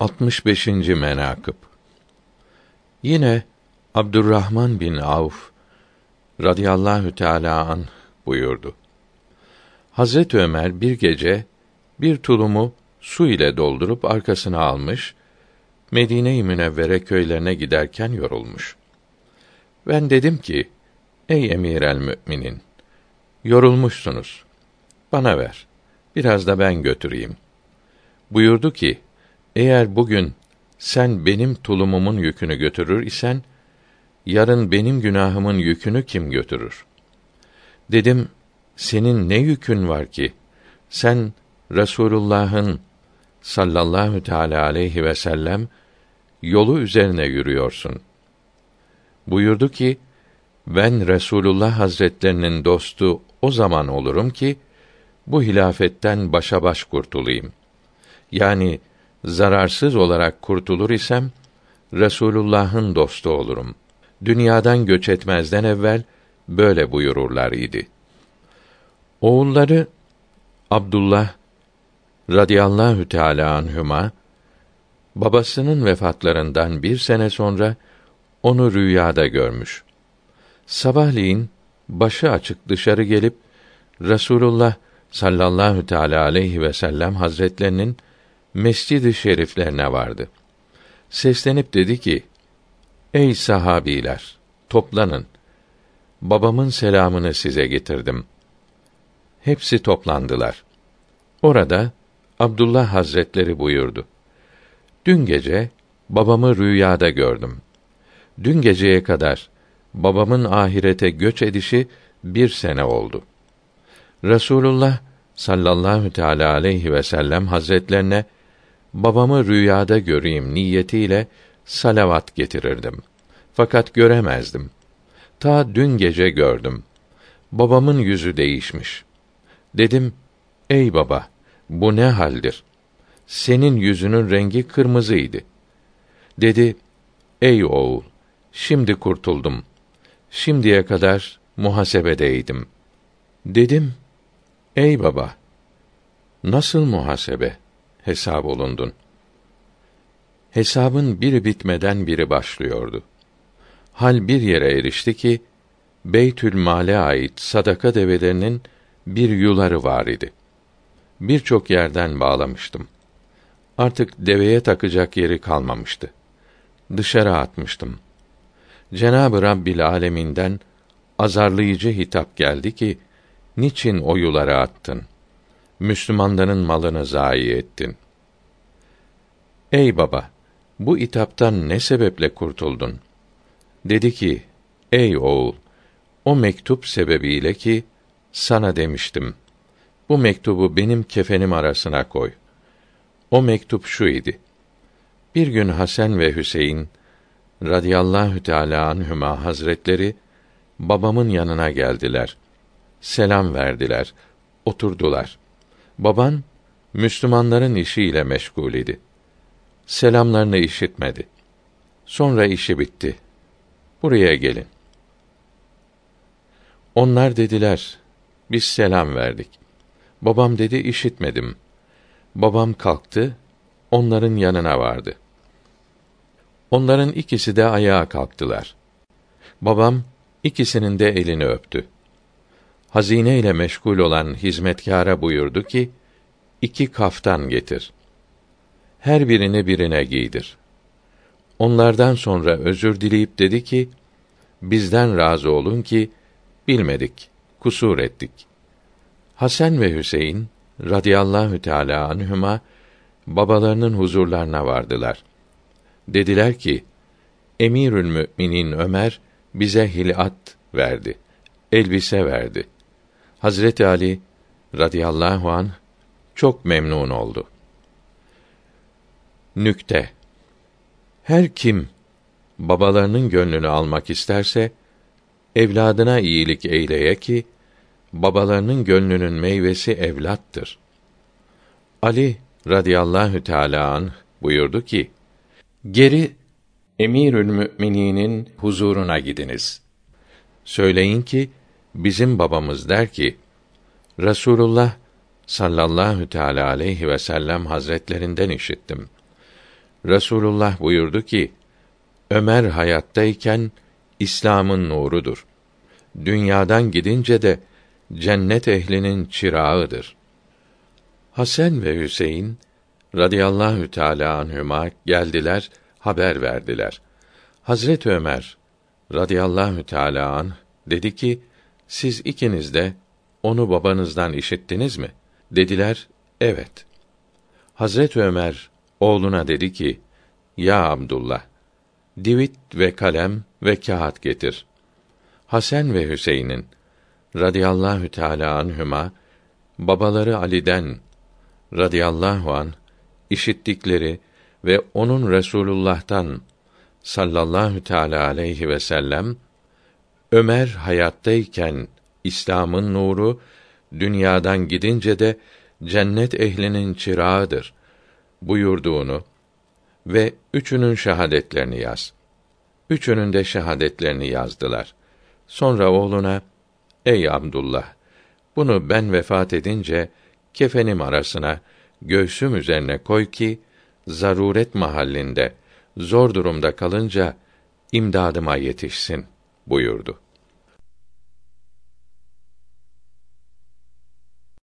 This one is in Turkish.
65. menakıb Yine Abdurrahman bin Avf radıyallahu teala an buyurdu. Hazret Ömer bir gece bir tulumu su ile doldurup arkasına almış, Medine-i Münevvere köylerine giderken yorulmuş. Ben dedim ki, ey emir el müminin, yorulmuşsunuz, bana ver, biraz da ben götüreyim. Buyurdu ki, eğer bugün sen benim tulumumun yükünü götürür isen, yarın benim günahımın yükünü kim götürür? Dedim, senin ne yükün var ki? Sen Resulullah'ın sallallahu teala aleyhi ve sellem yolu üzerine yürüyorsun. Buyurdu ki, ben Resulullah Hazretlerinin dostu o zaman olurum ki, bu hilafetten başa baş kurtulayım. Yani zararsız olarak kurtulur isem Resulullah'ın dostu olurum. Dünyadan göç etmezden evvel böyle buyururlar idi. Oğulları Abdullah radıyallahu teala anhuma babasının vefatlarından bir sene sonra onu rüyada görmüş. Sabahleyin başı açık dışarı gelip Resulullah sallallahu teala aleyhi ve sellem hazretlerinin mescid-i şeriflerine vardı. Seslenip dedi ki: Ey sahabiler, toplanın. Babamın selamını size getirdim. Hepsi toplandılar. Orada Abdullah Hazretleri buyurdu. Dün gece babamı rüyada gördüm. Dün geceye kadar babamın ahirete göç edişi bir sene oldu. Resulullah sallallahu teala aleyhi ve sellem hazretlerine babamı rüyada göreyim niyetiyle salavat getirirdim. Fakat göremezdim. Ta dün gece gördüm. Babamın yüzü değişmiş. Dedim, ey baba, bu ne haldir? Senin yüzünün rengi kırmızıydı. Dedi, ey oğul, şimdi kurtuldum. Şimdiye kadar muhasebedeydim. Dedim, ey baba, nasıl muhasebe? Hesab olundun. Hesabın biri bitmeden biri başlıyordu. Hal bir yere erişti ki Beytül Mal'e ait sadaka develerinin bir yuları var idi. Birçok yerden bağlamıştım. Artık deveye takacak yeri kalmamıştı. Dışarı atmıştım. Cenab-ı Rabbil aleminden azarlayıcı hitap geldi ki niçin o yuları attın? Müslümanların malını zayi ettin. Ey baba, bu itaptan ne sebeple kurtuldun? Dedi ki, ey oğul, o mektup sebebiyle ki sana demiştim. Bu mektubu benim kefenim arasına koy. O mektup şu idi. Bir gün Hasan ve Hüseyin radıyallahu teala anhüma hazretleri babamın yanına geldiler. Selam verdiler. Oturdular. Baban Müslümanların işiyle meşgul idi. Selamlarını işitmedi. Sonra işi bitti. Buraya gelin. Onlar dediler, biz selam verdik. Babam dedi, işitmedim. Babam kalktı, onların yanına vardı. Onların ikisi de ayağa kalktılar. Babam ikisinin de elini öptü hazine ile meşgul olan hizmetkâra buyurdu ki, iki kaftan getir. Her birini birine giydir. Onlardan sonra özür dileyip dedi ki, bizden razı olun ki, bilmedik, kusur ettik. Hasan ve Hüseyin radıyallahu teâlâ anhüma babalarının huzurlarına vardılar. Dediler ki, Emirül Müminin Ömer bize hilat verdi, elbise verdi.'' Hazreti Ali radıyallahu an çok memnun oldu. Nükte Her kim babalarının gönlünü almak isterse evladına iyilik eyleye ki babalarının gönlünün meyvesi evlattır. Ali radıyallahu teala an buyurdu ki: Geri Emirül Mümininin huzuruna gidiniz. Söyleyin ki bizim babamız der ki Resulullah sallallahu teala aleyhi ve sellem hazretlerinden işittim. Resulullah buyurdu ki: Ömer hayattayken İslam'ın nurudur. Dünyadan gidince de cennet ehlinin çırağıdır. Hasan ve Hüseyin radıyallahu teala anhuma geldiler, haber verdiler. Hazret Ömer radıyallahu teala an dedi ki: Siz ikiniz de onu babanızdan işittiniz mi? Dediler: Evet. Hazret Ömer oğluna dedi ki: Ya Abdullah, divit ve kalem ve kağıt getir. Hasan ve Hüseyin'in radıyallahu teala anhuma babaları Ali'den radıyallahu an işittikleri ve onun Resulullah'tan sallallahu teala aleyhi ve sellem Ömer hayattayken İslam'ın nuru, dünyadan gidince de cennet ehlinin çırağıdır buyurduğunu ve üçünün şahadetlerini yaz. Üçünün de şahadetlerini yazdılar. Sonra oğluna, Ey Abdullah! Bunu ben vefat edince, kefenim arasına, göğsüm üzerine koy ki, zaruret mahallinde, zor durumda kalınca, imdadıma yetişsin, buyurdu.